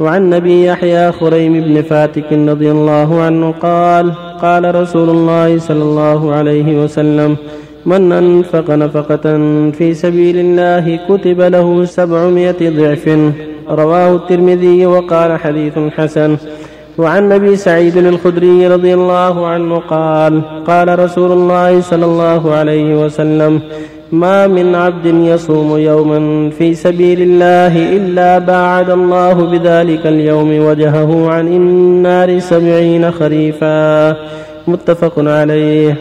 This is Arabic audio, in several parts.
وعن نبي يحيى خريم بن فاتك رضي الله عنه قال قال رسول الله صلى الله عليه وسلم من أنفق نفقة في سبيل الله كتب له سبعمائة ضعف رواه الترمذي وقال حديث حسن. وعن ابي سعيد الخدري رضي الله عنه قال قال رسول الله صلى الله عليه وسلم ما من عبد يصوم يوما في سبيل الله إلا باعد الله بذلك اليوم وجهه عن النار سبعين خريفا. متفق عليه.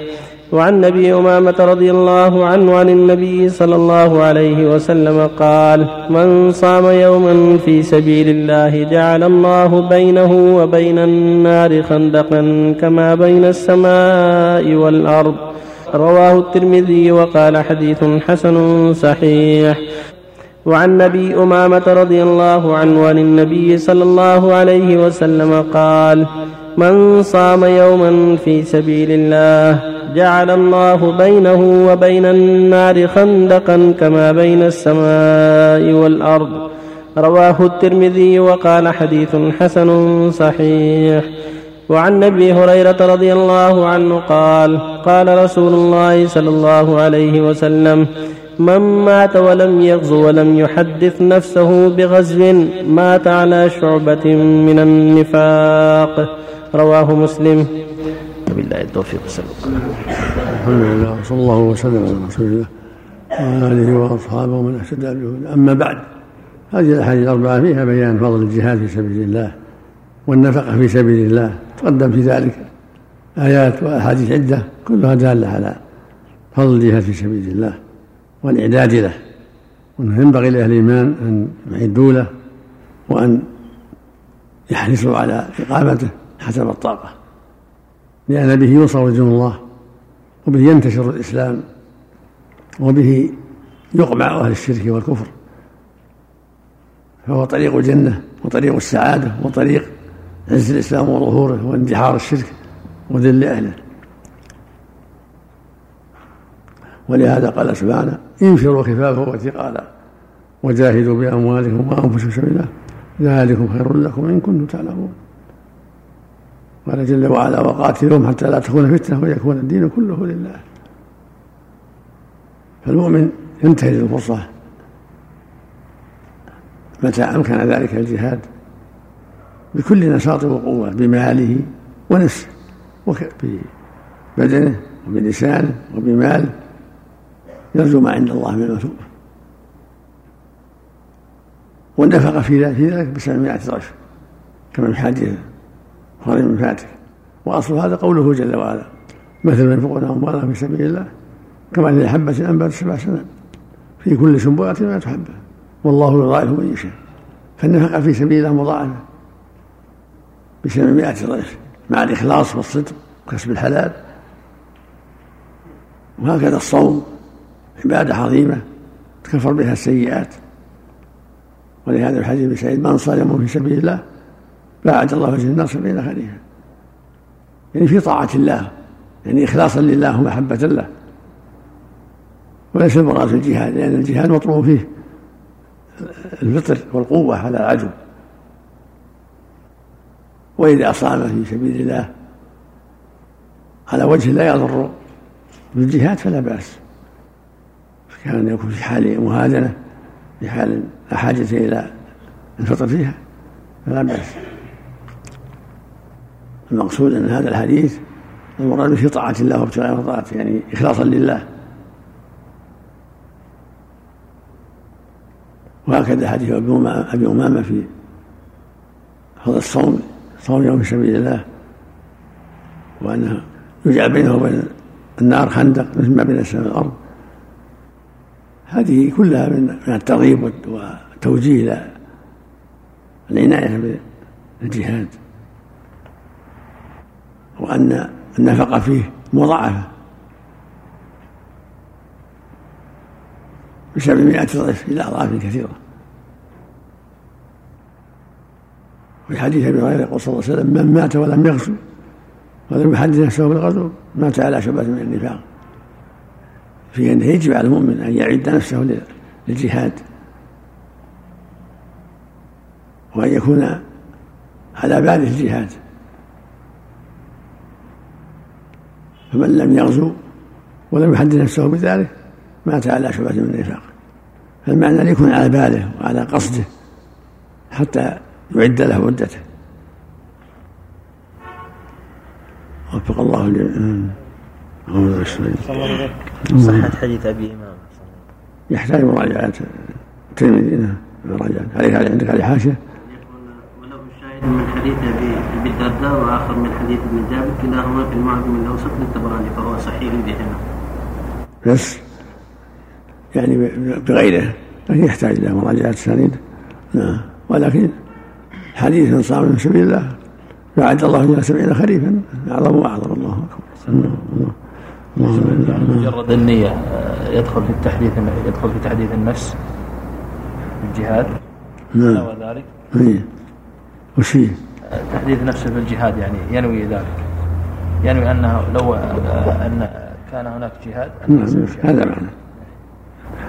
وعن ابي أمامة رضي الله عنه عن النبي صلى الله عليه وسلم قال من صام يوما في سبيل الله جعل الله بينه وبين النار خندقا كما بين السماء والأرض رواه الترمذي وقال حديث حسن صحيح. وعن أبي أمامة رضي الله عنه عن النبي صلى الله عليه وسلم قال من صام يوما في سبيل الله جعل الله بينه وبين النار خندقا كما بين السماء والأرض رواه الترمذي وقال حديث حسن صحيح. وعن أبي هريرة رضي الله عنه قال قال رسول الله صلى الله عليه وسلم من مات ولم يغزو ولم يحدث نفسه بغزو مات على شعبة من النفاق. رواه مسلم. وبالله التوفيق صلى الله الحمد لله وصلى الله وسلم على رسول الله وعلى آله وأصحابه ومن اهتدى بهدى أما بعد هذه الأحاديث الأربعة فيها بيان فضل الجهاد في سبيل الله والنفقة في سبيل الله تقدم في ذلك. آيات وأحاديث عدة كلها دالة على فضل الجهاد في سبيل الله والإعداد له. وأنه ينبغي لأهل الإيمان أن يعدوا له وأن يحرصوا على إقامته حسب الطاقة. لأن به ينصر دين الله وبه ينتشر الإسلام وبه يقمع أهل الشرك والكفر. فهو طريق الجنة وطريق السعادة وطريق عز الإسلام وظهوره واندحار الشرك. وذل أهله. ولهذا قال سبحانه انفروا خفافا وثقالا وجاهدوا بأموالكم وأنفسكم سبيل الله. ذلكم خير لكم إن كنتم تعلمون. قال جل وعلا وقاتلهم حتى لا تكون فتنة ويكون الدين كله لله. فالمؤمن ينتهز الفرصة. متى أمكن ذلك الجهاد؟ بكل نشاط وقوة بماله ونفسه. ببدنه وبلسانه وبماله يرجو ما عند الله من المثوبه والنفقه في ذلك بسبعمائة ضعف كما في حديث خير من فاتك وأصل هذا قوله جل وعلا مثل ينفقون اموالهم في سبيل الله كما أن حبه انبات سبع سنين. في كل سنبلة ما تحبه. والله يضاعف من يشاء. فالنفقه في سبيل الله مضاعفة. بسبعمائة ضعف مع الإخلاص والصدق وكسب الحلال. وهكذا الصوم عبادة عظيمة تكفر بها السيئات. ولهذا الحديث بن سعيد من صام في سبيل الله باعد الله وجه النار سبعين خليفة. يعني في طاعة الله يعني إخلاصا لله ومحبة له. وليس المراد الجهاد لأن الجهاد مطلوب فيه الفطر والقوة على العدو وإذا أصاب في سبيل الله على وجه لا يضر بالجهاد فلا بأس. كان يكون في حال مهادنة في حال لا حاجة إلى الفطر فيها فلا بأس. المقصود أن هذا الحديث المراد في طاعة الله وابتغاء مرضاته يعني إخلاصا لله. وهكذا حديث أبي أمامة في فضل الصوم. صوم يوم في سبيل الله. وانه يجعل بينه وبين النار خندق مثل ما بين السماء والأرض. هذه كلها من الترغيب والتوجيه إلى العناية بالجهاد. وأن النفقة فيه مضاعفة. بسبعمائة ضعف إلى أضعاف كثيرة. في حديث أبي هريرة يقول صلى الله عليه وسلم من مات ولم يغزو ولم يحدث نفسه بالغزو مات على شبهة من النفاق. في أنه يجب على المؤمن أن يعد نفسه للجهاد وأن يكون على باله الجهاد. فمن لم يغزو ولم يحدث نفسه بذلك مات على شبهة من النفاق. فالمعنى أن يكون على باله وعلى قصده حتى يعد له مدته وفق الله الجميع صحة حديث أبي إمام. يحتاج مراجعة. الترمذي نعم. مراجعة. عليك عندك عليه حاشية؟ وله شاهد من حديث ابي الدرداء واخر من حديث ابن جابر كلاهما في المعجم الاوسط للطبراني فهو صحيح بهما. بس يعني بغيره. لكن يحتاج إلى مراجعة السنين نعم. ولكن حديث صام من سبيل الله فعد الله إلى سبعين خريفا أعظم وأعظم. الله أكبر. مجرد النية آه، يدخل في التحديث يدخل في تحديث النفس الجهاد. نعم. وذلك. إيه. وش فيه؟ آه، تحديث نفسه في الجهاد يعني ينوي ذلك. ينوي أنه لو آه، أن كان هناك جهاد نعم هذا معنى.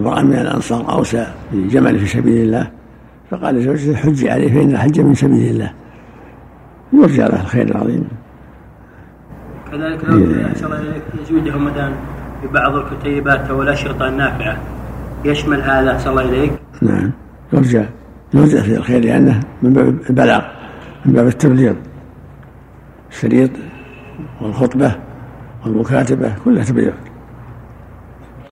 امرأ من الأنصار أوسى بجمل في سبيل الله فقال لزوجته حجي عليه فإن الحج من سبيل الله. يرجى له الخير العظيم. كذلك لو يزوده مثلا ببعض الكتيبات أو الاشرطه النافعه يشمل هذا صلى الله إليك؟ نعم. يرجى يرجى في الخير لأنه من باب البلاغ من باب التبليغ. الشريط والخطبة والمكاتبة كلها تبليغ.